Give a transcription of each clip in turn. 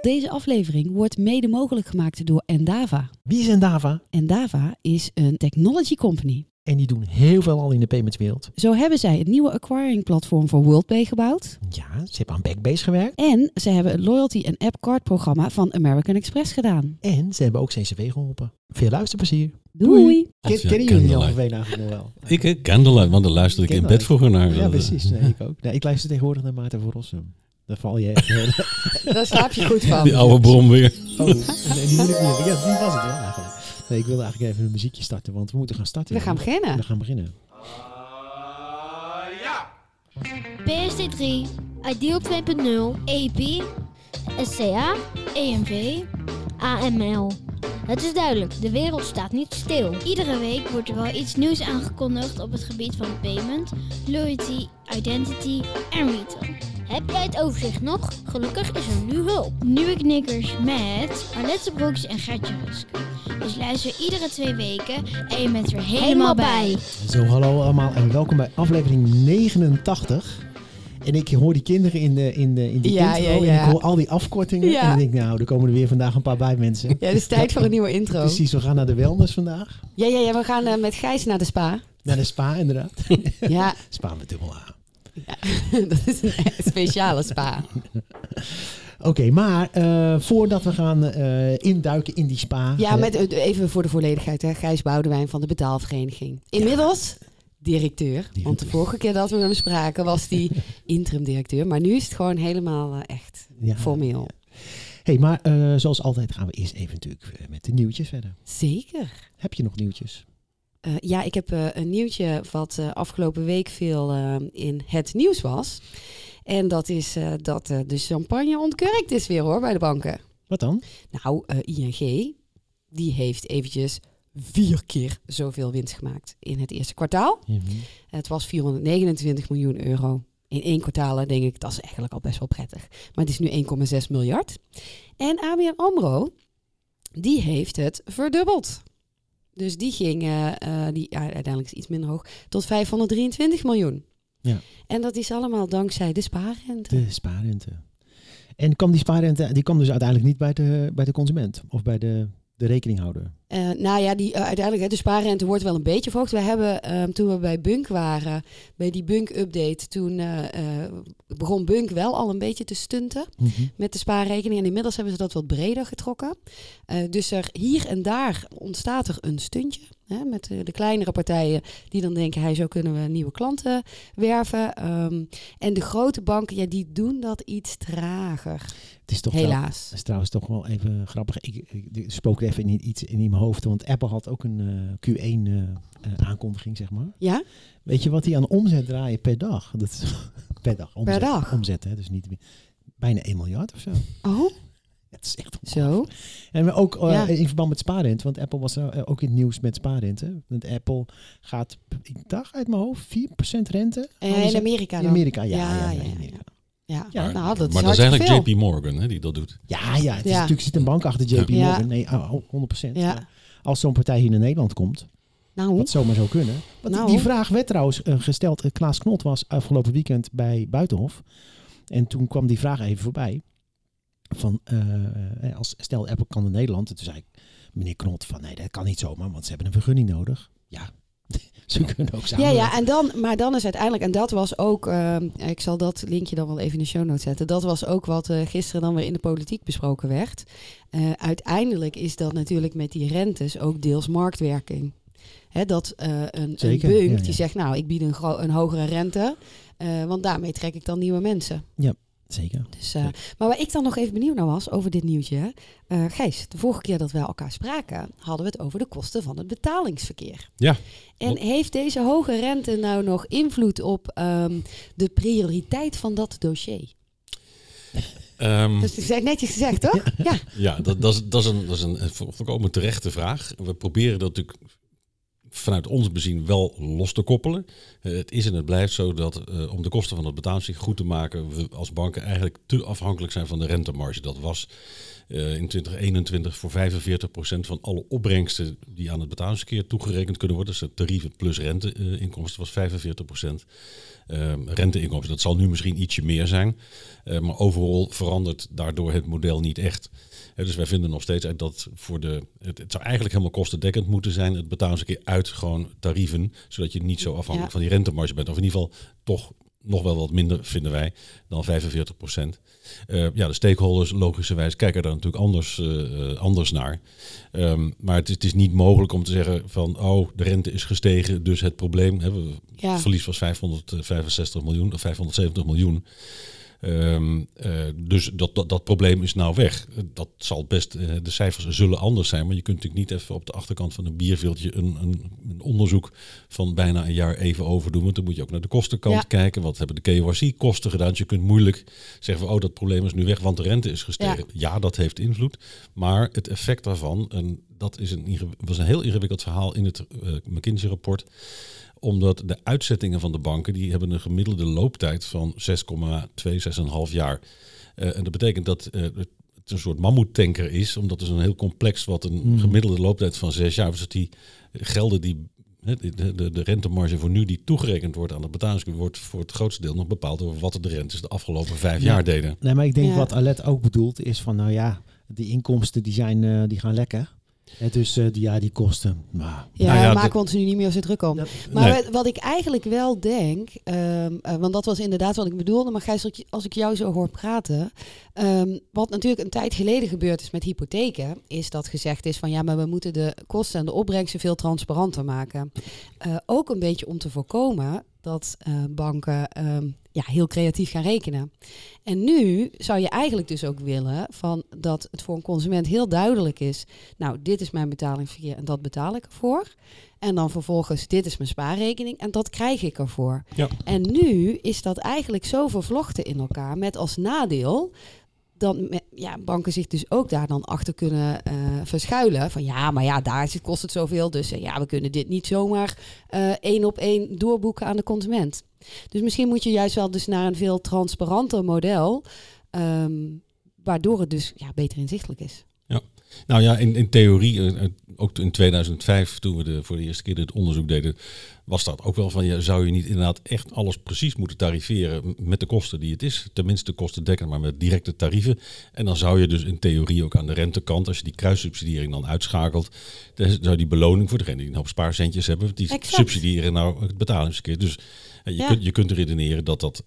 Deze aflevering wordt mede mogelijk gemaakt door Endava. Wie is Endava? Endava is een technology company. En die doen heel veel al in de paymentswereld. Zo hebben zij het nieuwe acquiring platform voor WorldPay gebouwd. Ja, ze hebben aan Backbase gewerkt. En ze hebben het loyalty en app card programma van American Express gedaan. En ze hebben ook CCV geholpen. Veel luisterplezier. Doei! Ken, kennen jullie Veen eigenlijk nog wel? Ik eh, Candlelight, want daar luisterde ik in bed vroeger naar. Ja, eh, precies. Nee, ik ook. Nee, ik luister tegenwoordig naar Maarten van Rossum. Daar val je echt heel... Daar slaap je goed van. Die oude brom weer. Oh, nee, die moet ik niet. Ja, die was het wel eigenlijk. Nee, ik wilde eigenlijk even een muziekje starten, want we moeten gaan starten. We gaan beginnen. We gaan beginnen. PSD3, Ideal 2.0, EP, SCA, EMV, AML. Het is duidelijk, de wereld staat niet stil. Iedere week wordt er wel iets nieuws aangekondigd op het gebied van payment, loyalty, identity en retail. Heb jij het overzicht nog? Gelukkig is er nu hulp. Nieuwe knikkers met Arlette Broeks en Gertje Rusk. Dus luister iedere twee weken en je bent er helemaal bij. Zo, hallo allemaal en welkom bij aflevering 89. En ik hoor die kinderen in de, in de, in de Ja, intro ja, en ja. ik hoor al die afkortingen. Ja. En dan denk ik, nou, er komen er weer vandaag een paar bij mensen. Ja, het is tijd voor een nieuwe intro. Precies, we gaan naar de wellness vandaag. Ja, ja, ja, we gaan eh, met Gijs naar de spa. Naar de spa inderdaad. Ja, Spa met dubbel A. dat is een speciale spa. Oké, maar eh, voordat we gaan eh, induiken in die spa. Ja, eh, met, even voor de volledigheid. Hè. Gijs Boudewijn van de betaalvereniging. Inmiddels directeur. Want de vorige keer dat we hem spraken was die interim directeur. Maar nu is het gewoon helemaal echt ja. formeel. hey, maar zoals altijd gaan we eerst even natuurlijk met de nieuwtjes verder. Zeker. Heb je nog nieuwtjes? Eh, ja, ik heb eh, een nieuwtje wat eh, afgelopen week veel in het nieuws was. En dat is dat de champagne ontkurkt is weer hoor bij de banken. Wat dan? Nou, ING, die heeft eventjes vier keer zoveel winst gemaakt in het eerste kwartaal. Het was 429 miljoen euro. In één kwartaal denk ik, dat is eigenlijk al best wel prettig. Maar het is nu 1,6 miljard. En ABN AMRO, die heeft het verdubbeld. Dus die ging, eh, die, ja, uiteindelijk is iets minder hoog, tot 523 miljoen. Ja. En dat is allemaal dankzij de spaarrente. De spaarrente. En kwam die spaarrente, die kwam dus uiteindelijk niet bij de, bij de consument of bij de, de rekeninghouder. Eh, nou ja, die, eh, uiteindelijk, de spaarrente wordt wel een beetje verhoogd. We hebben, ehm, toen we bij Bunk waren, bij die Bunk-update, toen eh, begon Bunk wel al een beetje te stunten met de spaarrekening. En inmiddels hebben ze dat wat breder getrokken. Dus er hier en daar ontstaat er een stuntje. Hè, met de kleinere partijen die dan denken, hey, zo kunnen we nieuwe klanten werven. Ehm, en de grote banken, ja, die doen dat iets trager. Het is toch wel- Helaas. Dat is trouwens toch wel even grappig. Ik, ik, ik spook even in iets in mijn hoofd. Want Apple had ook een eh, Q1 eh, eh, aankondiging, zeg maar. Ja? Weet je wat die aan omzet draaien per dag? Dat is per dag. Omzet, dag? Omzet, hè? Dus niet meer- bijna 1 miljard of zo. Oh, Het is echt zo. En we ook eh, Ja. in verband met spaarrente, want Apple was eh, ook in het nieuws met spaarrente. Want Apple gaat, ik dacht uit mijn hoofd, 4% rente. Hadden in Amerika In? Amerika, ja. ja, ja, ja, ja, Amerika. Ja, Ja, nou, dat is maar dat is hartstikke eigenlijk veel. JP Morgan hè, die dat doet. Ja, ja, het is Ja. natuurlijk zit een bank achter JP Ja. Morgan. Nee, oh, 100%. Ja. Maar Als zo'n partij hier in Nederland komt, Nou, wat zomaar zou kunnen. Want Nou. Die vraag werd trouwens eh, gesteld. Klaas Knot was afgelopen weekend bij Buitenhof. En toen kwam die vraag even voorbij. Van, eh, eh, als, stel Apple kan in Nederland. En toen zei ik, meneer Knot, van nee, dat kan niet zomaar. Want ze hebben een vergunning nodig. Ja, ze kunnen ook ja, samen. ja, en dan, maar dan is uiteindelijk, en dat was ook, ehm, ik zal dat linkje dan wel even in de show notes zetten. Dat was ook wat eh, gisteren dan weer in de politiek besproken werd. Eh, uiteindelijk is dat natuurlijk met die rentes ook deels marktwerking. Hè, dat eh, een, een Zeker, bunk ja, ja. die zegt, nou, ik bied een, een hogere rente, eh, want daarmee trek ik dan nieuwe mensen. Zeker. Dus, eh, maar waar ik dan nog even benieuwd naar was over dit nieuwtje. eh Gijs, de vorige keer dat wij elkaar spraken, hadden we het over de kosten van het betalingsverkeer. Ja. En heeft deze hoge rente nou nog invloed op ehm, de prioriteit van dat dossier? Ehm, Dat is netjes gezegd, toch? Ja. ja, dat, dat, is, dat, is een, dat is een vo- volkomen terechte vraag. We proberen dat natuurlijk vanuit ons bezien wel los te koppelen. Eh, het is en het blijft zo dat eh, om de kosten van het betalingsverkeer goed te maken, we als banken eigenlijk te afhankelijk zijn van de rentemarge. Dat was eh, in 2021 voor 45% van alle opbrengsten die aan het betalingsverkeer toegerekend kunnen worden. Dus de tarieven plus renteinkomsten was 45%. Uh, renteinkomsten, dat zal nu misschien ietsje meer zijn. Maar overal verandert daardoor het model niet echt. Dus wij vinden nog steeds dat voor de. Het, het, zou eigenlijk helemaal kostendekkend moeten zijn. Het betalingsverkeer uit gewoon tarieven. Zodat je niet zo afhankelijk ja. van die rentemarge bent. Of in ieder geval toch nog wel wat minder, vinden wij, dan 45 procent. Uh, ja, de stakeholders logischerwijs kijken daar natuurlijk anders, uh, anders naar. Um, maar het is, het is, niet mogelijk om te zeggen van, oh, de rente is gestegen, dus het probleem, hè, ja. verlies was 565 miljoen of 570 miljoen. Um, uh, dus dat, dat, dat probleem is nou weg. Dat zal best, uh, de cijfers zullen anders zijn, maar je kunt natuurlijk niet even op de achterkant van een bierveeltje een, een, een, onderzoek van bijna een jaar even overdoen. Want dan moet je ook naar de kostenkant ja. kijken. Wat hebben de KYC-kosten gedaan? Dus je kunt moeilijk zeggen van, oh, dat probleem is nu weg, want de rente is gestegen. Ja, ja dat heeft invloed. Maar het effect daarvan, en dat is een, was een heel ingewikkeld verhaal in het uh, McKinsey-rapport omdat de uitzettingen van de banken, die hebben een gemiddelde looptijd van 6,2, 6,5 jaar. Uh, en dat betekent dat uh, het een soort mammoetanker is, omdat het een heel complex wat een mm. gemiddelde looptijd van 6 jaar. Dus die gelden die de, de, de rentemarge voor nu die toegerekend wordt aan het betalingsverkeer wordt voor het grootste deel nog bepaald door wat de rentes de afgelopen vijf ja. jaar deden. Nee, maar ik denk ja. wat Alet ook bedoelt is van nou ja, die inkomsten die zijn uh, die gaan lekker. Het dus uh, die, ja, die kosten. Maar, ja, nou ja, maken we ons nu niet meer zo druk om. Dat, maar nee. wat ik eigenlijk wel denk, um, uh, want dat was inderdaad wat ik bedoelde, maar Gijs, als ik jou zo hoor praten, um, wat natuurlijk een tijd geleden gebeurd is met hypotheken, is dat gezegd is van ja, maar we moeten de kosten en de opbrengsten veel transparanter maken. Uh, ook een beetje om te voorkomen dat banken um, ja, heel creatief gaan rekenen. En nu zou je eigenlijk dus ook willen van dat het voor een consument heel duidelijk is. Nou, dit is mijn betalingsverkeer en dat betaal ik ervoor. En dan vervolgens, dit is mijn spaarrekening en dat krijg ik ervoor. Ja. En nu is dat eigenlijk zo vervlochten in elkaar met als nadeel dan ja, banken zich dus ook daar dan achter kunnen uh, verschuilen. Van ja, maar ja, daar kost het zoveel. Dus uh, ja, we kunnen dit niet zomaar uh, één op één doorboeken aan de consument. Dus misschien moet je juist wel dus naar een veel transparanter model. Um, waardoor het dus ja, beter inzichtelijk is. Ja, nou ja, in, in theorie, ook in 2005 toen we de, voor de eerste keer dit onderzoek deden, was dat ook wel van, ja, zou je niet inderdaad echt alles precies moeten tariveren met de kosten die het is. Tenminste kosten dekken, maar met directe tarieven. En dan zou je dus in theorie ook aan de rentekant, als je die kruissubsidiering dan uitschakelt, dan zou die beloning voor degene die een hoop spaarcentjes hebben, die exact. subsidiëren nou het betalingsverkeer. Dus je, ja. kunt, je kunt redeneren dat dat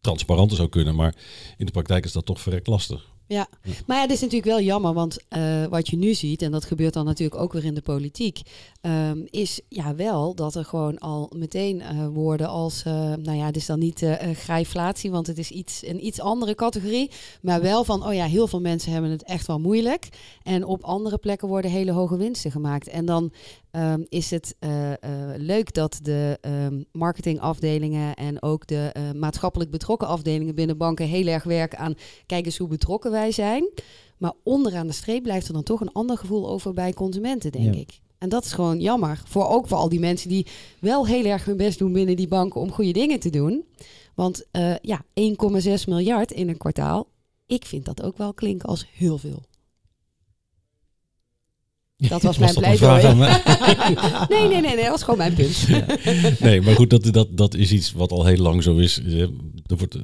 transparanter zou kunnen, maar in de praktijk is dat toch verrekt lastig. Ja, maar ja, het is natuurlijk wel jammer, want uh, wat je nu ziet, en dat gebeurt dan natuurlijk ook weer in de politiek, um, is ja wel dat er gewoon al meteen uh, woorden als, uh, nou ja, het is dan niet grijflatie, want het is iets, een iets andere categorie, maar wel van, oh ja, heel veel mensen hebben het echt wel moeilijk. En op andere plekken worden hele hoge winsten gemaakt. En dan um, is het uh, uh, leuk dat de um, marketingafdelingen en ook de uh, maatschappelijk betrokken afdelingen binnen banken heel erg werken aan kijk eens hoe betrokken wij zijn. Maar onderaan de streep blijft er dan toch een ander gevoel over bij consumenten, denk ja. ik. En dat is gewoon jammer. Voor ook voor al die mensen die wel heel erg hun best doen binnen die banken om goede dingen te doen. Want ja, 1,6 miljard in een kwartaal. Ik vind dat ook wel klinken als heel veel. Dat was mijn pleidooi. nee, nee, nee, nee, dat was gewoon mijn punt. Ja. Nee, maar goed, dat, dat, dat is iets wat al heel lang zo is. Er wordt,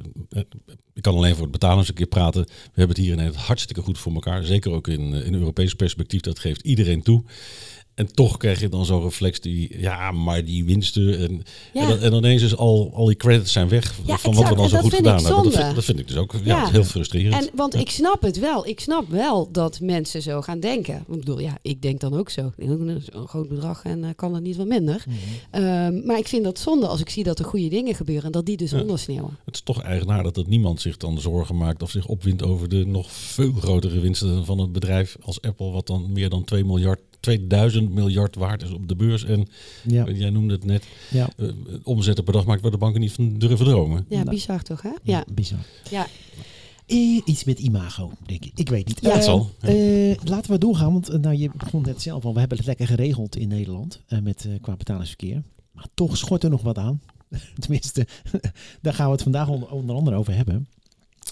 ik kan alleen voor het betalen eens een keer praten. We hebben het hier in het hartstikke goed voor elkaar. Zeker ook in, in Europees perspectief. Dat geeft iedereen toe. En toch krijg je dan zo'n reflex die, ja, maar die winsten. En, ja. en, dan, en ineens is al, al die credits zijn weg ja, van exact. wat we dan zo goed gedaan hebben. Dat vind, dat vind, ik dus ook ja, heel frustrerend. En, want ik snap het wel. Ik snap wel dat mensen zo gaan denken. Ik bedoel, ja, ik denk dan ook zo. Een groot bedrag en uh, kan dat niet wat minder. Mm -hmm. um, maar ik vind dat zonde als ik zie dat er goede dingen gebeuren en dat die dus ondersneeuwen. Het is toch eigenaardig dat niemand zich dan zorgen maakt of zich opwindt over de nog veel grotere winsten van het bedrijf als Apple, wat dan meer dan 2 miljard 2000 miljard waard is op de beurs. En ja. jij noemde het net, ja. uh, omzetten per dag maakt waar de banken niet van durven dromen. Ja, bizar toch hè? Ja, ja bizar. Ja. Uh, iets met imago, denk ik. Ik weet niet. Ja, uh, zal. Uh, laten we doorgaan, want nou, je begon net zelf al. We hebben het lekker geregeld in Nederland met, qua betalingsverkeer. Maar toch schort er nog wat aan. Tenminste, daar gaan we het vandaag onder, onder andere over hebben.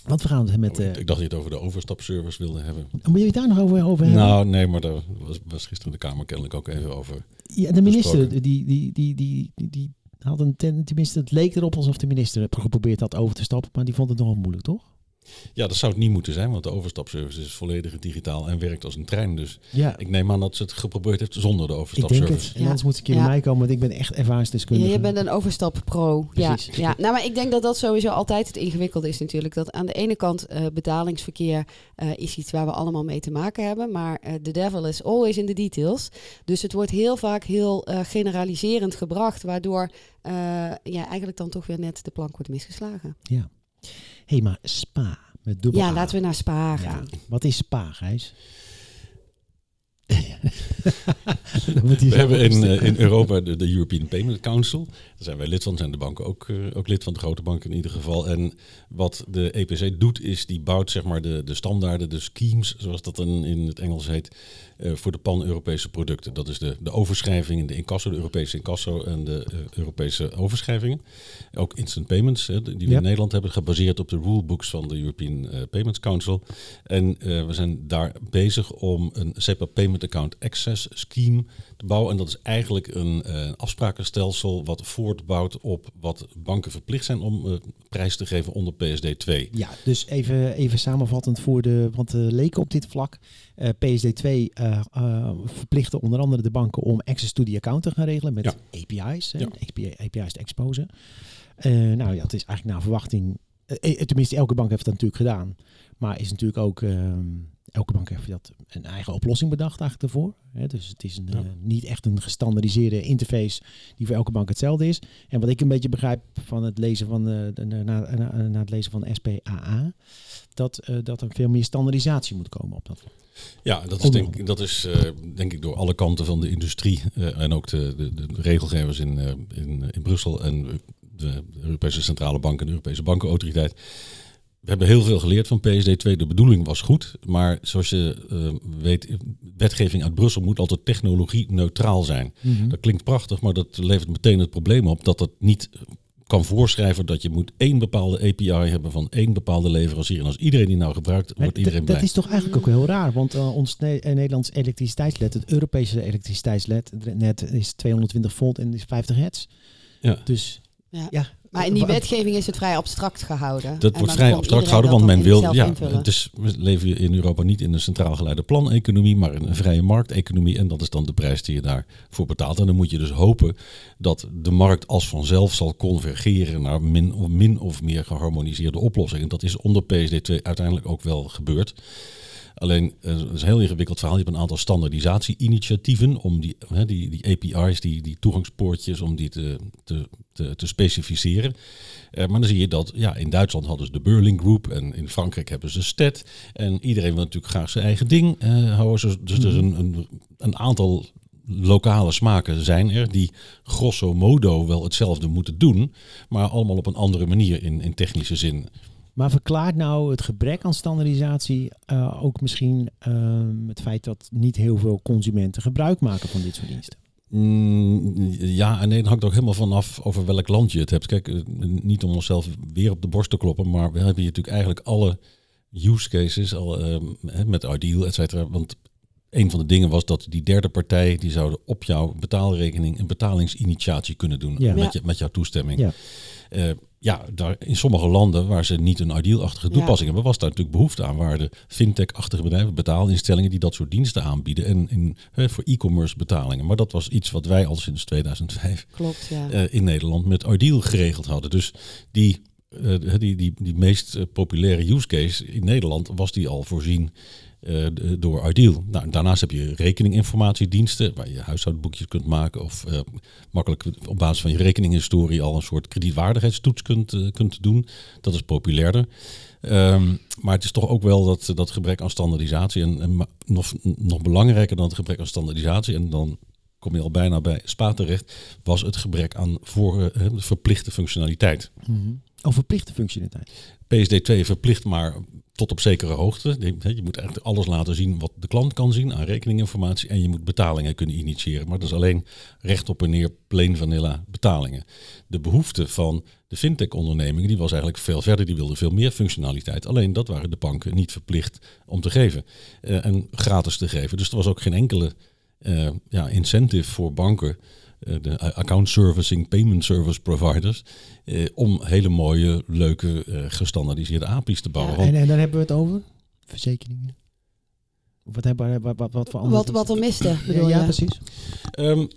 Want we gaan het met... Oh, eh ik, dacht dat je het over de overstapservice wilde hebben. moet je het daar nog over, over hebben? Nou, nee, maar daar was, was gisteren de Kamer kennelijk ook even over. ja, de minister, die, die, die, die, die, die had een ten, tenminste, het leek erop alsof de minister geprobeerd had over te stappen, maar die vond het nogal moeilijk, toch? Ja, dat zou het niet moeten zijn, want de overstapservice is volledig digitaal en werkt als een trein. Dus Ja, ik neem aan dat ze het geprobeerd heeft zonder de ik denk overstapservice. het. En anders moet ik een keer Ja. bij mij komen, want ik ben echt Ja, ervaringsdeskundige. je bent een overstappro. Ja, ja. Nou, maar ik denk dat dat sowieso altijd het ingewikkelde is natuurlijk. Dat aan de ene kant eh, betalingsverkeer eh, is iets waar we allemaal mee te maken hebben. Maar eh, the devil is always in the details. Dus het wordt heel vaak heel eh, generaliserend gebracht. Waardoor eh, ja, eigenlijk dan toch weer net de plank wordt misgeslagen. Ja. Hé, maar Spa, met dubbel Ja, A. laten we naar Spa Ja, gaan. wat is Spa, Gijs? We hebben in, eh, in Europa de, de European Payment Council. Daar zijn wij lid van, zijn de banken ook, eh, ook lid van, de grote banken in ieder geval. En wat de EPC doet, is die bouwt zeg maar de, de standaarden, de schemes, zoals dat dan in het Engels heet, eh, voor de pan-Europese producten. Dat is de, de overschrijvingen, de incasso, de Europese incasso en de Europese overschrijvingen. Ook instant payments, hè, die we Ja. in Nederland hebben, gebaseerd op de rulebooks van de European Payments Council. En we zijn daar bezig om een SEPA Payment Account Access Scheme te bouwen. En dat is eigenlijk een eh, afsprakenstelsel wat voortbouwt op wat banken verplicht zijn om eh, prijs te geven onder PSD 2. Ja, dus even, even samenvattend voor de, want de leken op dit vlak. eh, PSD2 eh eh, verplichten onder andere de banken om access to the account te gaan regelen met Ja. API's. Ja. API, API's te exposen. Eh, nou ja, het is eigenlijk naar verwachting. eh, eh, tenminste, elke bank heeft dat natuurlijk gedaan. Maar is natuurlijk ook. ehm, elke bank heeft dat een eigen oplossing bedacht eigenlijk. Hè, dus het is een, Ja. eh, niet echt een gestandardiseerde interface die voor elke bank hetzelfde is. En wat ik een beetje begrijp van het lezen van de, de- na, na, na het lezen van SPAA, dat, eh, dat er veel meer standaardisatie moet komen op dat vlak. Ja, dat is, denk, dat is eh, denk ik door alle kanten van de industrie eh, en ook de, de, de regelgevers in, eh, in, in Brussel en de Europese Centrale Bank en de Europese Bankenautoriteit. We hebben heel veel geleerd van PSD2. De bedoeling was goed, maar zoals je eh, weet, wetgeving uit Brussel moet altijd technologie neutraal zijn. Dat klinkt prachtig, maar dat levert meteen het probleem op dat het niet kan voorschrijven dat je moet één bepaalde API hebben van één bepaalde leverancier. En als iedereen die nou gebruikt, Maar wordt iedereen blij. dat is toch eigenlijk ook heel raar, want eh, ons Ne- eh, Nederlands elektriciteitsnet, het Europese elektriciteitsnet net is 220 volt en is 50 hertz. Ja. Dus Ja. ja. Maar in die wetgeving is het vrij abstract gehouden. En Dat wordt vrij abstract gehouden, want men wil. Ja, invullen. dus we leven in Europa niet in een centraal geleide planeconomie, maar in een vrije markteconomie. En dat is dan de prijs die je daarvoor betaalt. En dan moet je dus hopen dat de markt als vanzelf zal convergeren naar min of, min of meer geharmoniseerde oplossingen. Dat is onder PSD2 uiteindelijk ook wel gebeurd. Alleen, eh, het is een heel ingewikkeld verhaal. Je hebt een aantal standaardisatie-initiatieven om die, hè, die, die API's, die, die toegangspoortjes, om die te, te, te, te specificeren. Eh, maar dan zie je dat, ja, in Duitsland hadden ze de Burling Group en in Frankrijk hebben ze STED. En iedereen wil natuurlijk graag zijn eigen ding eh, houden. Dus, dus er is een, een, een aantal lokale smaken zijn er die grosso modo wel hetzelfde moeten doen, maar allemaal op een andere manier in, in technische zin. Maar verklaart nou het gebrek aan standaardisatie eh, ook misschien ehm, het feit dat niet heel veel consumenten gebruik maken van dit soort diensten? Mm, ja, en nee, dat hangt ook helemaal vanaf over welk land je het hebt. Kijk, eh, niet om onszelf weer op de borst te kloppen, maar we hebben hier natuurlijk eigenlijk alle use cases al hè, met Ideal, et cetera. Want een van de dingen was dat die derde partij, die zouden op jouw betaalrekening een betalingsinitiatie kunnen doen Ja. met, je, met jouw toestemming. Ja. Eh, ja, daar, in sommige landen waar ze niet een ideal-achtige Ja. toepassing hebben, was daar natuurlijk behoefte aan. Waar de fintech-achtige bedrijven, betaalinstellingen die dat soort diensten aanbieden. En in, hè, voor e-commerce betalingen. Maar dat was iets wat wij al sinds 2005 Klopt, ja. eh, in Nederland met Ideal geregeld hadden. Dus die, eh, die, die, die meest populaire use case in Nederland was die al voorzien eh, door Ideal. Nou, daarnaast heb je rekeninginformatiediensten waar je huishoudboekjes kunt maken of eh, makkelijk op basis van je rekeninghistorie al een soort kredietwaardigheidstoets kunt, eh, kunt doen. Dat is populairder. Ehm, maar het is toch ook wel dat, dat gebrek aan standaardisatie en, en nog, nog belangrijker dan het gebrek aan standaardisatie en dan kom je al bijna bij SPA terecht, was het gebrek aan voor, verplichte functionaliteit. Of verplichte functionaliteit. PSD2 verplicht maar tot op zekere hoogte. Je, moet eigenlijk alles laten zien wat de klant kan zien aan rekeninginformatie. En je moet betalingen kunnen initiëren. Maar dat is alleen recht op en neer plain vanilla betalingen. De behoefte van de fintech-ondernemingen die was eigenlijk veel verder. Die wilden veel meer functionaliteit. Alleen dat waren de banken niet verplicht om te geven. Uh, en gratis te geven. Dus er was ook geen enkele uh, ja, incentive voor banken eh, de account servicing, payment service providers, eh, om hele mooie, leuke, eh, gestandardiseerde API's te bouwen. Ja, en, en daar hebben we het over? Verzekeringen? Wat, hebben, wat, wat, wat voor andere... Wat, wat er miste, bedoel ja, precies. Um,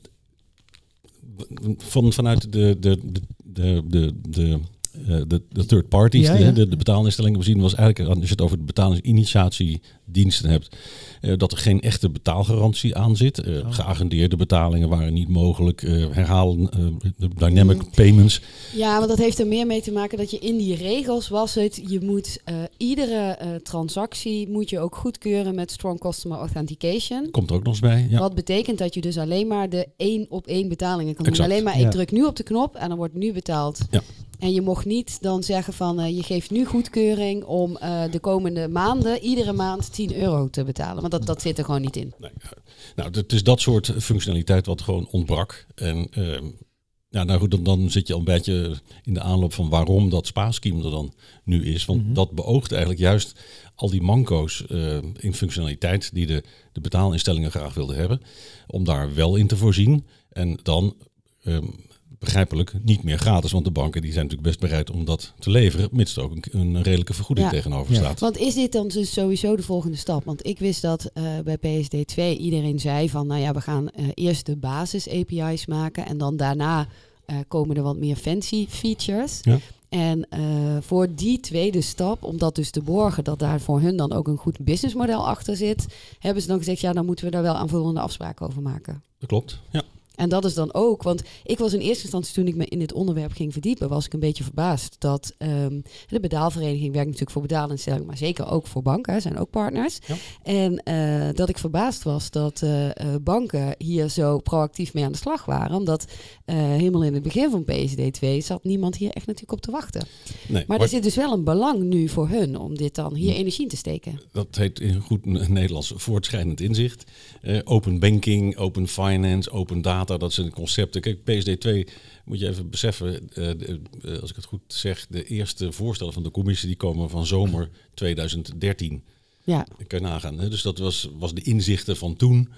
van, vanuit de, de, de, de, de, de de, de third parties, Ja, ja. de, de betaalinstellingen voorzien, was eigenlijk, als je het over de betalingsinitiatiediensten hebt, eh, dat er geen echte betaalgarantie aan zit. Eh, Oh. Geagendeerde betalingen waren niet mogelijk. eh herhalen, eh, de dynamic Mm. payments. Ja, want dat heeft er meer mee te maken dat je in die regels was het, je moet eh, iedere eh, transactie moet je ook goedkeuren met Strong Customer Authentication. Komt er ook nog eens bij. Ja. Wat betekent dat je dus alleen maar de één op één betalingen kan Exact. doen. Alleen maar Ja. ik druk nu op de knop en dan wordt nu betaald. Ja. En je mocht niet dan zeggen van eh, je geeft nu goedkeuring om eh, de komende maanden iedere maand 10 euro te betalen. Want dat, dat zit er gewoon niet in. Nee, nou, het is dat soort functionaliteit wat gewoon ontbrak. En ehm, ja, nou goed, dan, dan zit je al een beetje in de aanloop van waarom dat spaarscheme er dan nu is. Want Mhm. dat beoogt eigenlijk juist al die manco's eh, in functionaliteit die de, de betaalinstellingen graag wilden hebben. Om daar wel in te voorzien. En dan ehm, begrijpelijk niet meer gratis. Want de banken die zijn natuurlijk best bereid om dat te leveren. Mits er ook een, een redelijke vergoeding Ja. tegenover Ja. staat. Want is dit dan dus sowieso de volgende stap? Want ik wist dat eh, bij PSD2 iedereen zei van, nou ja, we gaan eh, eerst de basis API's maken en dan daarna eh, komen er wat meer fancy features. Ja. En eh, voor die tweede stap, om dat dus te borgen dat daar voor hun dan ook een goed businessmodel achter zit, hebben ze dan gezegd, ja, dan moeten we daar wel aanvullende afspraken over maken. Dat klopt, ja. En dat is dan ook, want ik was in eerste instantie toen ik me in dit onderwerp ging verdiepen, was ik een beetje verbaasd dat ehm, de betaalvereniging werkt natuurlijk voor betaalinstellingen, maar zeker ook voor banken, zijn ook partners. Ja. En eh, dat ik verbaasd was dat eh, eh, banken hier zo proactief mee aan de slag waren, omdat helemaal in het begin van PSD2 zat niemand hier echt natuurlijk op te wachten. Nee, Maar er zit dus wel een belang nu voor hun om dit dan hier energie in te steken. Dat heet in goed Nederlands voortschrijdend inzicht. Open banking, open finance, open data, dat zijn concepten. Kijk, PSD2 moet je even beseffen, eh, eh, als ik het goed zeg, de eerste voorstellen van de commissie die komen van zomer 2013. Ja, Kan je nagaan. Hè? Dus dat was, was de inzichten van toen.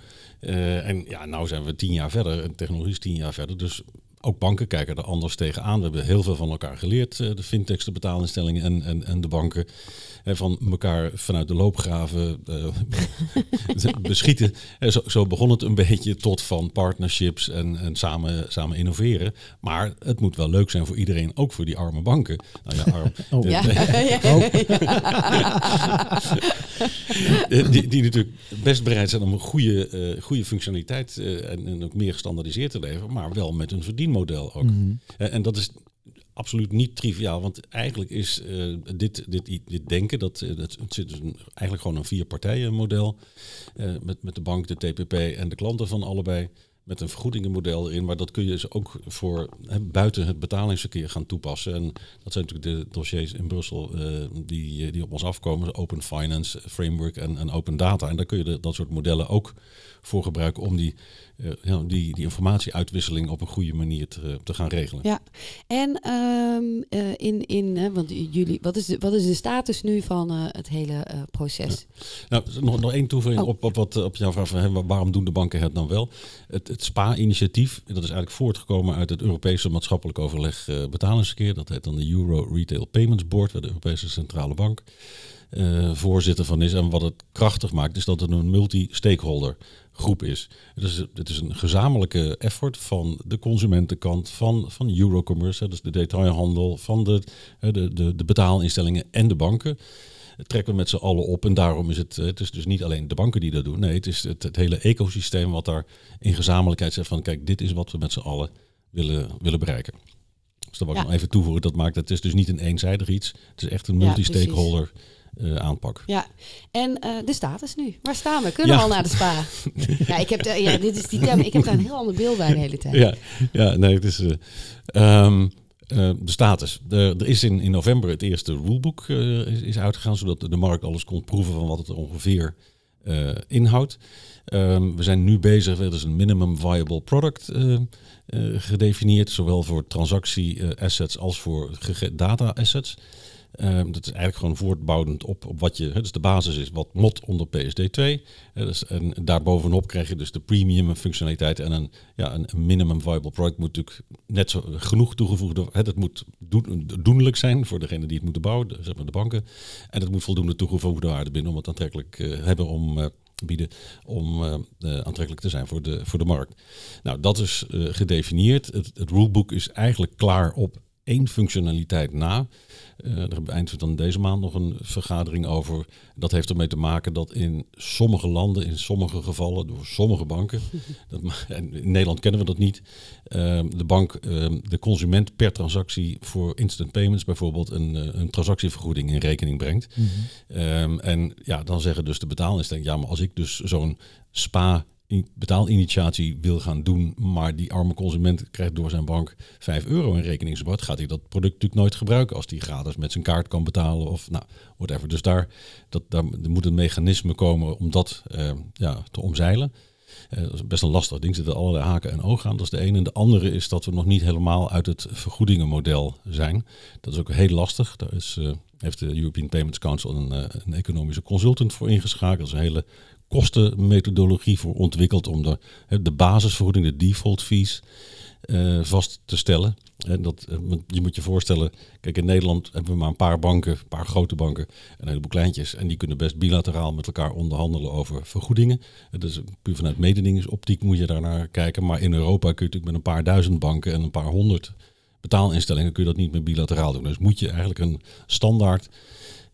Eh, en ja, nou zijn we tien jaar verder. En technologie is tien jaar verder. Dus ook banken kijken er anders tegenaan. We hebben heel veel van elkaar geleerd. eh, de fintechs, de betaalinstellingen en, en, en de banken. En van elkaar vanuit de loopgraven eh, beschieten. En zo, zo begon het een beetje tot van partnerships en, en samen, samen innoveren. Maar het moet wel leuk zijn voor iedereen. Ook voor die arme banken. Nou ja, arm. Oh. Ja. Eh, die, die natuurlijk best bereid zijn om een goede, eh, goede functionaliteit eh, en, en ook meer gestandardiseerd te leveren, maar wel met een verdienmodel ook. Mhm. Eh, en dat is absoluut niet triviaal, want eigenlijk is eh, dit, dit, dit denken, dat, eh, dat het zit dus een- eigenlijk gewoon een vier partijen model eh, met, met de bank, de TPP en de klanten van allebei. Met een vergoedingenmodel erin, maar dat kun je dus ook voor hè, buiten het betalingsverkeer gaan toepassen. En dat zijn natuurlijk de dossiers in Brussel die, die op ons afkomen. Open Finance Framework en, en Open Data. En daar kun je de, dat soort modellen ook voor gebruiken om die, eh, die, die informatieuitwisseling op een goede manier te, te gaan regelen. Ja, en ehm, eh, in, in hè, want jullie, wat is, de, wat is de status nu van eh, het hele eh, proces? Nou, nog, nog één toevoeging Oh. op, op, wat, op jouw vraag van hè, waarom doen de banken het dan wel? Het, het SPA-initiatief, dat is eigenlijk voortgekomen uit het Europese maatschappelijk overleg eh, betalingsverkeer. Dat heet dan de Euro Retail Payments Board, waar de Europese Centrale Bank eh, voorzitter van is. En wat het krachtig maakt, is dat het een multi-stakeholder groep is. Het is, het is een gezamenlijke effort van de consumentenkant, van, van Eurocommerce, dus de detailhandel, van de, de, de, de betaalinstellingen en de banken trekken we met z'n allen op. En daarom is het, het is dus niet alleen de banken die dat doen. Nee, het is het, het hele ecosysteem wat daar in gezamenlijkheid zegt van kijk, dit is wat we met z'n allen willen, willen bereiken. Dus dat wil ik Ja. nog even toevoegen. Dat maakt het is dus niet een eenzijdig iets. Het is echt een Ja, eh, aanpak. Ja, en eh, de status nu. Waar staan we? Kunnen Ja. we al naar de spa? ja, ik heb, ja, dit is die term. Ik heb daar een heel ander beeld bij de hele tijd. Ja, ja nee, het is. ehm, de status. Er is in, in november het eerste rulebook uh, is, is, uitgegaan, zodat de markt alles kon proeven van wat het er ongeveer uh, inhoudt. Um, we zijn nu bezig, er is een minimum viable product uh, gedefinieerd, zowel voor transactie assets als voor data Um, dat is eigenlijk gewoon voortbouwend op, op wat je, dus de basis is wat MOD onder PSD2. dus, en daarbovenop krijg je dus de premium functionaliteit en een, ja, een minimum viable product moet natuurlijk net zo genoeg toegevoegde, hè, dat moet doen, doenlijk zijn voor degene die het moeten bouwen, de, zeg maar de banken. En het moet voldoende toegevoegde waarde binnen om het aantrekkelijk uh, hebben om uh, bieden om uh, aantrekkelijk te zijn voor de, voor de markt. Nou, dat is gedefinieerd. Het, het rulebook is eigenlijk klaar op één functionaliteit na. Hebben we eind van deze maand nog een vergadering over. Dat heeft ermee te maken dat in sommige landen, in sommige gevallen, door sommige banken, dat, in Nederland kennen we dat niet, uh, de bank uh, de consument per transactie voor instant payments bijvoorbeeld een, eh, een transactievergoeding in rekening brengt. Mm -hmm. en ja, dan zeggen dus de betaalinstellingen, ja, maar als ik dus zo'n spa betaalinitiatie wil gaan doen, maar die arme consument krijgt door zijn bank 5 euro in rekeningsbord, gaat hij dat product natuurlijk nooit gebruiken als hij gratis met zijn kaart kan betalen of nou, whatever. Dus daar, dat, daar moet een mechanisme komen om dat uh, ja, te omzeilen. Uh, dat is best een lastig ding, er zitten allerlei haken en ogen aan. Dat is de ene. En de andere is dat we nog niet helemaal uit het vergoedingenmodel zijn. Dat is ook heel lastig. Daar is, uh, heeft de European Payments Council een, een economische consultant voor ingeschakeld. Dat is een hele kostenmethodologie voor ontwikkeld om de, de basisvergoeding, de default fees, uh, vast te stellen. En dat, uh, je moet je voorstellen, kijk in Nederland hebben we maar een paar banken, een paar grote banken en een heleboel kleintjes. En die kunnen best bilateraal met elkaar onderhandelen over vergoedingen. Dus puur vanuit mededingingsoptiek moet je daarnaar kijken. Maar in Europa kun je natuurlijk met een paar duizend banken en een paar honderd betaalinstellingen kun je dat niet meer bilateraal doen. Dus moet je eigenlijk een standaard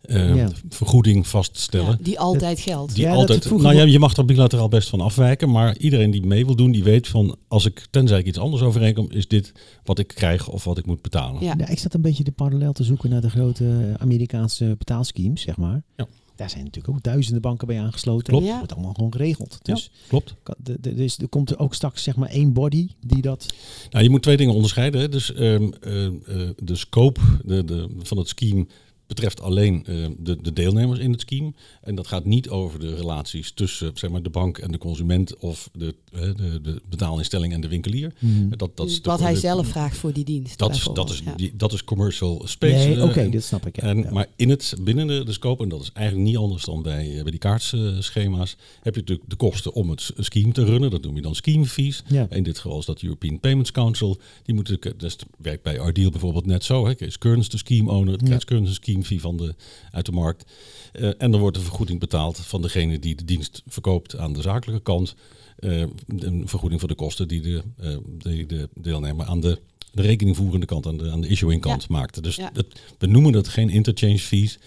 uh, ja. vergoeding vaststellen. Ja, die altijd geldt. Die ja, altijd, nou ja, je mag er bilateraal best van afwijken, maar iedereen die mee wil doen, die weet van als ik tenzij ik iets anders overeenkom, is dit wat ik krijg of wat ik moet betalen. Ja. ik zat een beetje de parallel te zoeken naar de grote Amerikaanse betaalschemes, zeg maar. Ja. Daar zijn natuurlijk ook duizenden banken bij aangesloten. Klopt. Dat wordt allemaal gewoon geregeld. Dus, klopt. Dus er komt er ook straks zeg maar één body die dat... Nou, je moet twee dingen onderscheiden. Hè. Dus um, uh, uh, de scope de, de, van het scheme betreft alleen uh, de, de, deelnemers in het scheme. En dat gaat niet over de relaties tussen zeg maar, de bank en de consument of de, uh, de, de betaalinstelling en de winkelier. Mm. Dat, dat is Wat hij zelf vraagt voor die dienst. Dat, is, dat, is, ja. die, dat is commercial space. Nee, Oké, okay, dit snap ik. Ja. En, Maar in het, binnen de, de scope, en dat is eigenlijk niet anders dan bij, bij die kaartschema's, heb je natuurlijk de kosten om het scheme te runnen. Dat noem je dan scheme fees. Ja. In dit geval is dat European Payments Council. Die moeten, dat werkt bij Ardeal bijvoorbeeld net zo. Hè. Is Kearns de scheme owner, Kearns een scheme fee van de, uit de markt. Uh, en dan wordt de vergoeding betaald van degene die de dienst verkoopt aan de zakelijke kant. Uh, een vergoeding voor de kosten die de, uh, de, de deelnemer aan de, de rekeningvoerende kant, aan de, aan de issuing kant ja. maakte. Dus ja. dat, we noemen dat geen interchange fees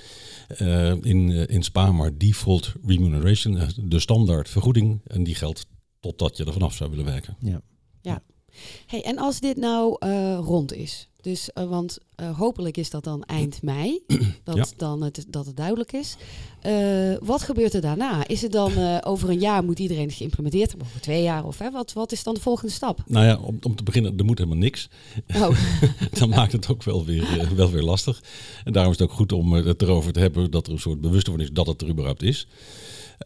in, in Spa, maar default remuneration, de standaard vergoeding. En die geldt totdat je er vanaf zou willen werken. Ja. ja. Hey, en als dit nou rond is, dus, uh, want uh, hopelijk is dat dan eind mei, dat, Ja. dan het, dat het duidelijk is. Uh, wat gebeurt er daarna? Is het dan over een jaar moet iedereen geïmplementeerd hebben, over twee jaar of hè? Wat, wat is dan de volgende stap? Nou ja, om, om te beginnen, er moet helemaal niks. Oh. dan maakt het ook wel weer, wel weer lastig. En daarom is het ook goed om het erover te hebben dat er een soort bewustwording is dat het er überhaupt is.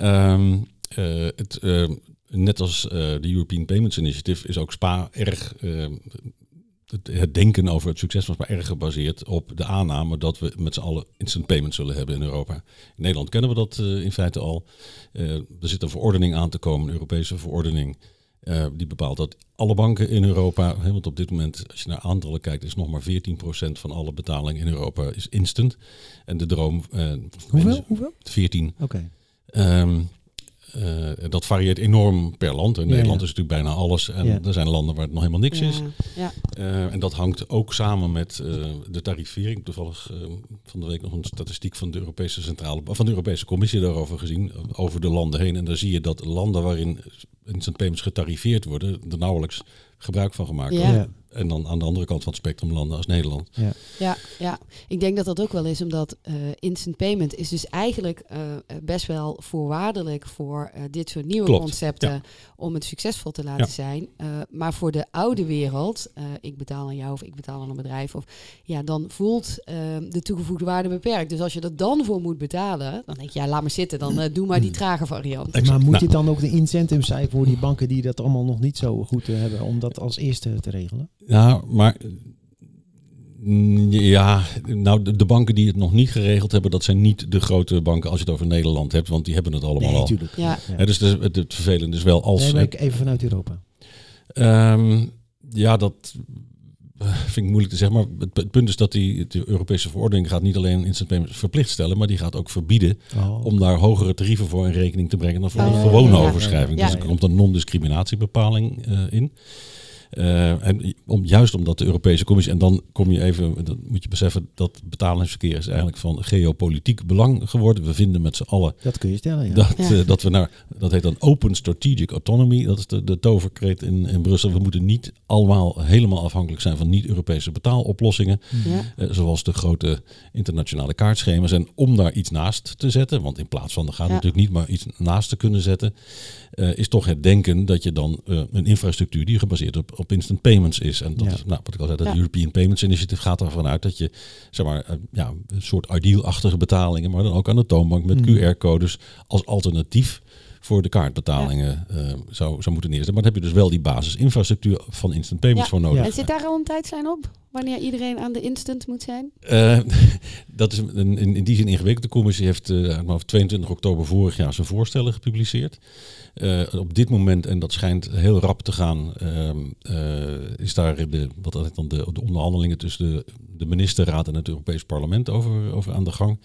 Um, het, net als de European Payments Initiative is ook SPA erg het, het, denken over het succes was maar erg gebaseerd op de aanname dat we met z'n allen instant payments zullen hebben in Europa. In Nederland kennen we dat uh, in feite al. Uh, er zit een verordening aan te komen, een Europese verordening. Uh, die bepaalt dat alle banken in Europa, hè, want op dit moment, als je naar aantallen kijkt, is nog maar 14% van alle betalingen in Europa is instant. En de droom. Hoeveel? Hoeveel? 14. Oké. Okay. Um, uh, dat varieert enorm per land. In Ja, Nederland ja. is natuurlijk bijna alles. En Ja. er zijn landen waar het nog helemaal niks is. Ja. Uh, en dat hangt ook samen met uh, de tarifering. Toevallig uh, van de week nog een statistiek van de Europese Centrale van de Europese Commissie daarover gezien, over de landen heen. En daar zie je dat landen waarin instant payments getarifeerd worden, er nauwelijks gebruik van gemaakt. Ja. Ja. En dan aan de andere kant van het spectrum landen als Nederland. Ja, ja, ik denk dat dat ook wel is, omdat eh, instant payment is dus eigenlijk eh, best wel voorwaardelijk voor eh, dit soort nieuwe Klopt, concepten om het succesvol te laten Ja. zijn. Eh, maar voor de oude wereld, eh, ik betaal aan jou of ik betaal aan een bedrijf, of ja, dan voelt de toegevoegde waarde beperkt. Dus als je er dan voor moet betalen, dan denk je, ja, laat maar zitten, dan eh, doe maar die trage variant. Exact. Maar moet Nou. dit dan ook de incentive zijn voor die banken die dat allemaal nog niet zo goed hebben om dat als eerste te regelen? Ja, maar mm, ja, nou de, banken die het nog niet geregeld hebben, dat zijn niet de grote banken als je het over Nederland hebt, want die hebben het allemaal Nee, al. natuurlijk. Ja. Hè, dus het, het vervelende is wel als. Nee, maar ik- even vanuit Europa. Ehm, ja, dat eh, vind ik moeilijk te zeggen. Maar het, het punt is dat die de Europese verordening gaat niet alleen instant payments verplicht stellen, maar die gaat ook verbieden Oh. om daar hogere tarieven voor in rekening te brengen dan voor Oh, een gewone ja, overschrijving. Ja. Dus er komt een non-discriminatiebepaling eh, in. Eh, en om, juist omdat de Europese Commissie, en dan kom je even, dan moet je beseffen dat betalingsverkeer is eigenlijk van geopolitiek belang geworden. We vinden met z'n allen Dat kun je stellen, ja. dat, Ja. eh, dat we naar, dat heet dan Open Strategic Autonomy, dat is de, de toverkreet in, in Brussel. We moeten niet allemaal helemaal afhankelijk zijn van niet-Europese betaaloplossingen, Ja. eh, zoals de grote internationale kaartschema's. En om daar iets naast te zetten, want in plaats van, dat gaat Ja. natuurlijk niet, maar iets naast te kunnen zetten, eh, is toch het denken dat je dan eh, een infrastructuur die gebaseerd op, op instant payments is. En dat Ja. is, nou, wat ik al zei, dat Ja. European Payments Initiative gaat ervan uit dat je, zeg maar, eh, ja, een soort ideal-achtige betalingen, maar dan ook aan de toonbank met Mm. QR-codes als alternatief voor de kaartbetalingen eh, zou, zou moeten neerzetten. Maar dan heb je dus wel die basisinfrastructuur van instant payments Ja. voor nodig. En zit daar al een tijdslijn op? Wanneer iedereen aan de instant moet zijn? Eh, dat is een, in, in die zin ingewikkeld. De commissie heeft eh, mijn hoofd 22 oktober vorig jaar zijn voorstellen gepubliceerd. Eh, op dit moment, en dat schijnt heel rap te gaan, ehm, eh, is daar de, wat dat heet dan de, de onderhandelingen tussen de, de ministerraad en het Europees Parlement over, over aan de gang.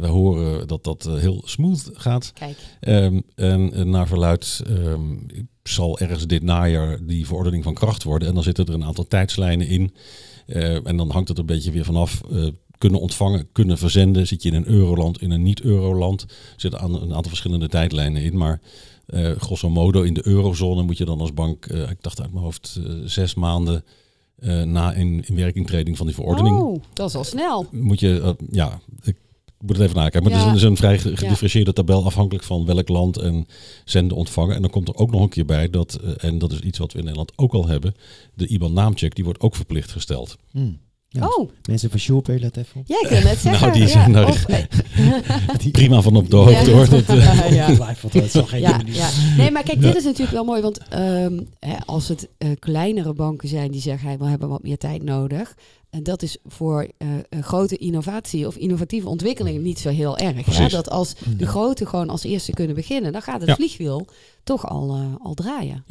We horen dat dat eh, heel smooth gaat. Kijk. Ehm, en eh, naar verluid ehm, zal ergens dit najaar die verordening van kracht worden. En dan zitten er een aantal tijdslijnen in. Eh, en dan hangt het een beetje weer vanaf. eh, kunnen ontvangen, kunnen verzenden. Zit je in een euroland, in een niet-euroland. Er zitten aan- een aantal verschillende tijdlijnen in. Maar grosso modo in de eurozone moet je dan als bank, ik dacht uit mijn hoofd, zes maanden na in, in werkingtreding van die verordening Oh, dat is al snel. moet je, ja, ik moet het even nakijken. Maar Ja. het is een, het is een vrij ge- gedifferentieerde tabel afhankelijk van welk land en zenden ontvangen. En dan komt er ook nog een keer bij dat, eh, en dat is iets wat we in Nederland ook al hebben, de IBAN-naamcheck, die wordt ook verplicht gesteld. Hm. Ja, Oh, Mensen van Sjoerd, let even op. ja, ik wil net zeggen. Nou, die ja, zijn daar- of- Prima van op de hoogte Ja. hoor. Dat, eh, Ja, ja. Zal geen Ja, ja. Nee, maar kijk, dit is natuurlijk wel mooi. Want ehm, hè, als het eh, kleinere banken zijn die zeggen... Hey, we hebben wat meer tijd nodig... En dat is voor eh, een grote innovatie of innovatieve ontwikkeling niet zo heel erg. Hè? Dat als de grote gewoon als eerste kunnen beginnen... dan gaat het Ja. vliegwiel toch al, eh, al draaien.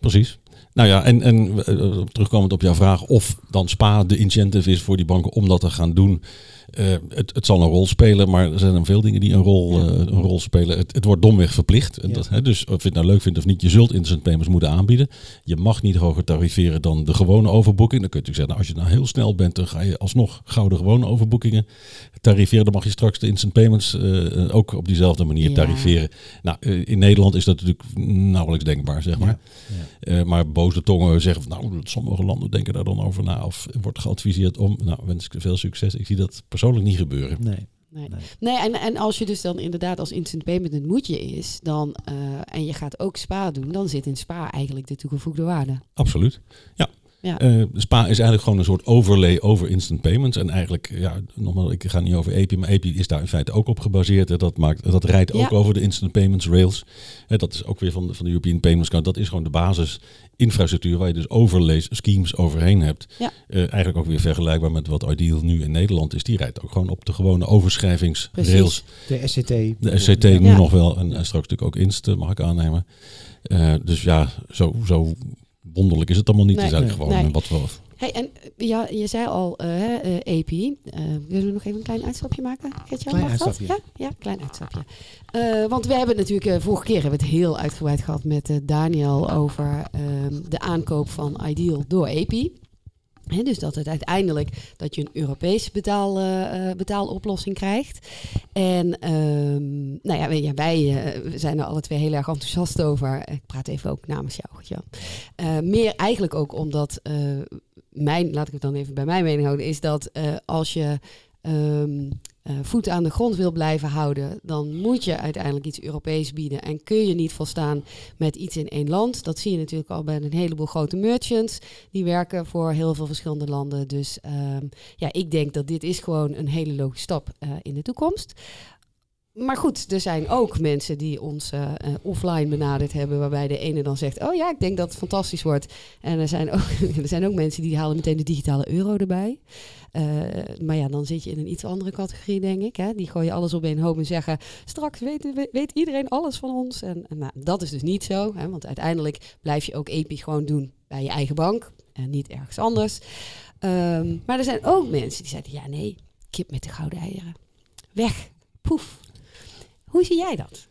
Precies. Nou ja, en, en eh, terugkomend op jouw vraag of dan SPA de incentive is voor die banken om dat te gaan doen. Eh, het, het zal een rol spelen, maar er zijn veel dingen die een rol, Ja. eh, een rol spelen. Het, het wordt domweg verplicht. En Ja. dat, hè, dus of je het nou leuk vindt of niet, je zult instant payments moeten aanbieden. Je mag niet hoger tariveren dan de gewone overboeking. Dan kun je zeggen, nou, als je nou heel snel bent, dan ga je alsnog gouden gewone overboekingen tariveren. Dan mag je straks de instant payments eh, ook op diezelfde manier Ja. tariveren. Nou, in Nederland is dat natuurlijk nauwelijks denkbaar, zeg maar. Maar boze tongen zeggen van nou, sommige landen denken daar dan over na of wordt geadviseerd om. Nou, wens ik veel succes. Ik zie dat persoonlijk niet gebeuren. Nee. Nee, Nee. nee en, en als je dus dan inderdaad als instant payment het moetje is... Dan, eh, en je gaat ook SPA doen... dan zit in SPA eigenlijk de toegevoegde waarde. Absoluut. Ja. Ja. Eh, SPA is eigenlijk gewoon een soort overlay over instant payments. En eigenlijk, ja, nogmaals, ik ga niet over API, maar API is daar in feite ook op gebaseerd. Dat, maakt, dat rijdt ook Ja. over de instant payments rails. Hè, dat is ook weer van de, van de European Payments Card. Dat is gewoon de basis infrastructuur waar je dus overlays, schemes overheen hebt. Ja. Eh, eigenlijk ook weer vergelijkbaar met wat Ideal nu in Nederland is. Die rijdt ook gewoon op de gewone overschrijvingsrails. Precies. De SCT. De SCT nu Ja. nog wel en, en straks natuurlijk ook Inst, mag ik aannemen. Eh, dus ja, zo, zo wonderlijk is het allemaal niet. Nee, het is eigenlijk nee. gewoon wat we... Hey, en eh, ja, je zei al, hè, eh, API. Eh, willen we nog even een klein uitstapje maken? Klein uitstapje. Ja, ja, klein uitstapje. Eh, want we hebben natuurlijk, vorige keer hebben we het heel uitgebreid gehad met Daniel over ehm, de aankoop van Ideal door API. Hè, dus dat het uiteindelijk dat je een Europese betaal, eh, eh, betaaloplossing krijgt. En ehm, nou ja, wij, eh, zijn er alle twee heel erg enthousiast over. Ik praat even ook namens jou, Jan. Eh, meer eigenlijk ook omdat mijn, laat ik het dan even bij mijn mening houden, is dat als je ehm, eh, voet aan de grond wil blijven houden, dan moet je uiteindelijk iets Europees bieden. En kun je niet volstaan met iets in één land. Dat zie je natuurlijk al bij een heleboel grote merchants. Die werken voor heel veel verschillende landen. Dus ehm, ja, ik denk dat dit is gewoon een hele logische stap eh, in de toekomst. Maar goed, er zijn ook mensen die ons eh, eh, offline benaderd hebben, waarbij de ene dan zegt: Oh ja, ik denk dat het fantastisch wordt. En er zijn ook, er zijn ook mensen die halen meteen de digitale euro erbij. Eh, maar ja, dan zit je in een iets andere categorie, denk ik. Hè? Die gooien alles op een hoop en zeggen: Straks weet, we- weet iedereen alles van ons. En, en nou, dat is dus niet zo, hè? want uiteindelijk blijf je ook EPI gewoon doen bij je eigen bank en niet ergens anders. Ehm, maar er zijn ook mensen die zeggen: Ja, nee, kip met de gouden eieren. Weg, poef. Hoe zie jij dat?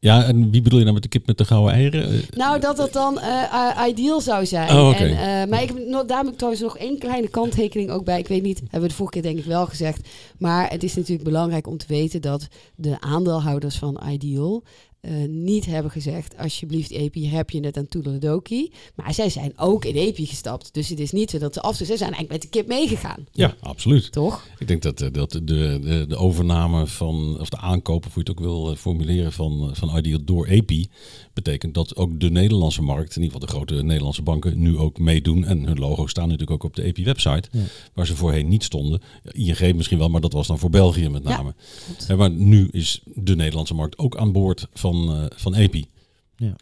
Ja, en wie bedoel je nou met de kip met de gouden eieren? Eh, Nou, dat dat dan eh, ideal zou zijn. Oh, oké. en, eh, maar ik heb, nog, daar heb ik trouwens nog één kleine kanttekening ook bij. Ik weet niet, hebben we de vorige keer denk ik wel gezegd. Maar het is natuurlijk belangrijk om te weten dat de aandeelhouders van Ideal eh, niet hebben gezegd, alsjeblieft EPI, hier heb je het aan Toedeledoki. Maar zij zijn ook in EPI gestapt. Dus het is niet zo dat ze af Ze zijn eigenlijk met de kip meegegaan. ja, absoluut. Toch? Ik denk dat, eh, dat de, de, de overname van, of de aankoop, of hoe je het ook wil eh, formuleren, van, van Ideal door EPI, betekent dat ook de Nederlandse markt, in ieder geval de grote Nederlandse banken, nu ook meedoen. En hun logo staan natuurlijk ook op de EPI-website, Ja. waar ze voorheen niet stonden. ING misschien wel, maar dat was dan voor België met Ja, name. Eh, maar nu is de Nederlandse markt ook aan boord van, eh, van EPI. Ja,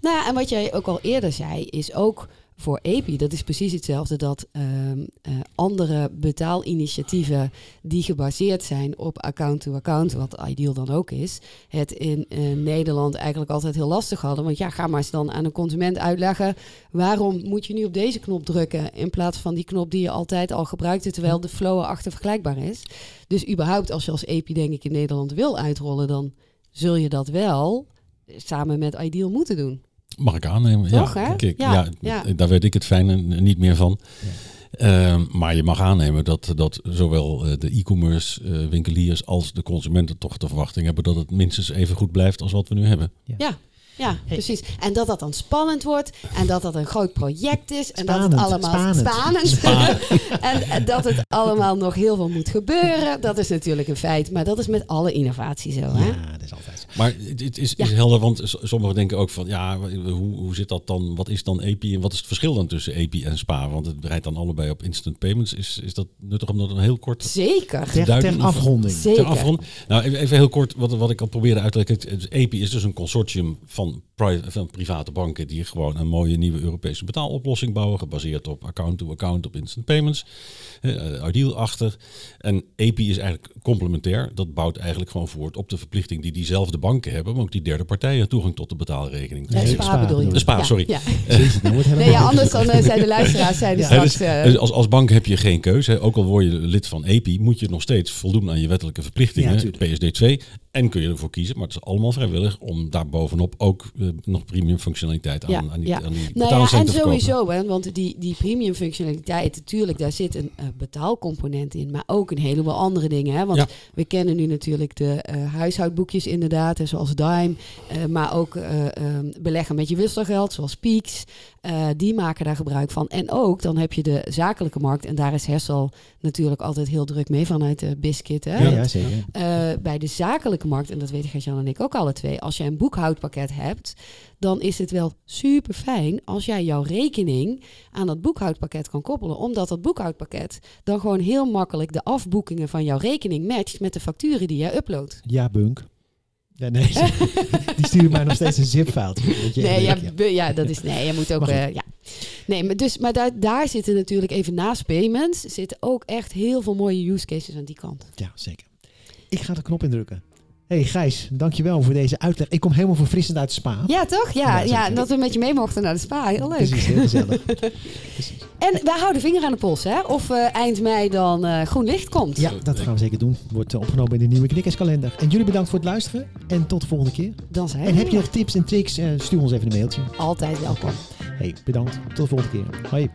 nou ja, en wat jij ook al eerder zei, is ook voor EPI, dat is precies hetzelfde dat ehm, eh, andere betaalinitiatieven die gebaseerd zijn op account-to-account, wat Ideal dan ook is, het in eh, Nederland eigenlijk altijd heel lastig hadden. Want ja, ga maar eens dan aan een consument uitleggen, waarom moet je nu op deze knop drukken in plaats van die knop die je altijd al gebruikte, terwijl de flow erachter vergelijkbaar is. Dus überhaupt, als je als EPI denk ik in Nederland wil uitrollen, dan zul je dat wel samen met Ideal moeten doen. Mag ik aannemen? Toch, ja? Kijk, Ja, ja, ja. daar weet ik het fijne niet meer van. Ehm, maar je mag aannemen dat, dat zowel eh, de e-commerce eh, winkeliers als de consumenten toch de verwachting hebben dat het minstens even goed blijft als wat we nu hebben. Ja, precies. En dat dat dan spannend wordt en dat dat een groot project is en dat het allemaal spannend. en, en dat het allemaal nog heel veel moet gebeuren. Dat is natuurlijk een feit, maar dat is met alle innovatie zo. Hè? Ja, dat is altijd zo. Maar het, het is, Ja. is helder, want sommigen denken ook van ja, hoe, hoe zit dat dan? Wat is dan EPI en wat is het verschil dan tussen EPI en SPA? Want het rijdt dan allebei op instant payments. Is, is dat nuttig om dat een heel kort Zeker. Ter, duidelijk- ter afronding. Zeker. Ter afrond. Nou, even, even heel kort wat, wat ik al probeerde uit te leggen. EPI is dus een consortium van, pri- van private banken die gewoon een mooie nieuwe Europese betaaloplossing bouwen, gebaseerd op account-to-account, op instant payments. Uh, Ideal achter. En EPI is eigenlijk complementair. Dat bouwt eigenlijk gewoon voort op de verplichting die diezelfde banken hebben, maar ook die derde partijen toegang tot de betaalrekening. Ja, Nee, spa, spa bedoel je? bedoel je. Spa, Ja, sorry. Ja. Jezus, nou Nee, ja, anders dan eh, zijn de luisteraars zijn Ja. Straks... dus, eh, dus als, als bank heb je geen keuze. Hè. Ook al word je lid van EPI, moet je nog steeds voldoen aan je wettelijke verplichtingen. Ja, tuurlijk. PSD2. En kun je ervoor kiezen, maar het is allemaal vrijwillig om daar bovenop ook eh, nog premium functionaliteit aan, Ja, aan die, ja. aan die Nou ja, en sowieso, hè, want die, die premium functionaliteit, natuurlijk, daar zit een eh, betaalcomponent in, maar ook een heleboel andere dingen. Hè? Want Ja. we kennen nu natuurlijk de eh, huishoudboekjes inderdaad, hè, zoals Dime, maar ook eh, ehm, beleggen met je wisselgeld, zoals Peaks. Eh, die maken daar gebruik van. En ook, dan heb je de zakelijke markt, en daar is Hessel natuurlijk altijd heel druk mee vanuit de Biscuit. Hè? Ja, ja, zeker. Eh, bij de zakelijke markt, en dat weten Gert-Jan en ik ook alle twee, als jij een boekhoudpakket hebt, dan is het wel super fijn als jij jouw rekening aan dat boekhoudpakket kan koppelen. Omdat dat boekhoudpakket dan gewoon heel makkelijk de afboekingen van jouw rekening matcht met de facturen die jij uploadt. Ja, Bunk. Ja, nee, die sturen mij nog steeds een zip-file. Nee, ja, ja, dat is. Nee, je moet ook. Eh, ja. Nee, maar, dus, maar daar, daar zitten natuurlijk even naast payments. zitten ook echt heel veel mooie use cases aan die kant. Ja, zeker. Ik ga de knop indrukken. Hey, Gijs, dankjewel voor deze uitleg. Ik kom helemaal verfrissend uit Spa. Ja, toch? Ja, Ja, ja, en dat we met je mee mochten naar de spa. Heel leuk. Precies, heel gezellig. Precies. En wij houden vinger aan de pols, hè? Of eh, eind mei dan eh, groen licht komt. Ja, dat gaan we zeker doen. Wordt eh, opgenomen in de nieuwe Knikkerskalender. En jullie bedankt voor het luisteren. En tot de volgende keer. Dan zijn En we heb je nog tips en tricks? stuur ons even een mailtje. altijd welkom. Hey, bedankt. Tot de volgende keer. Hoi.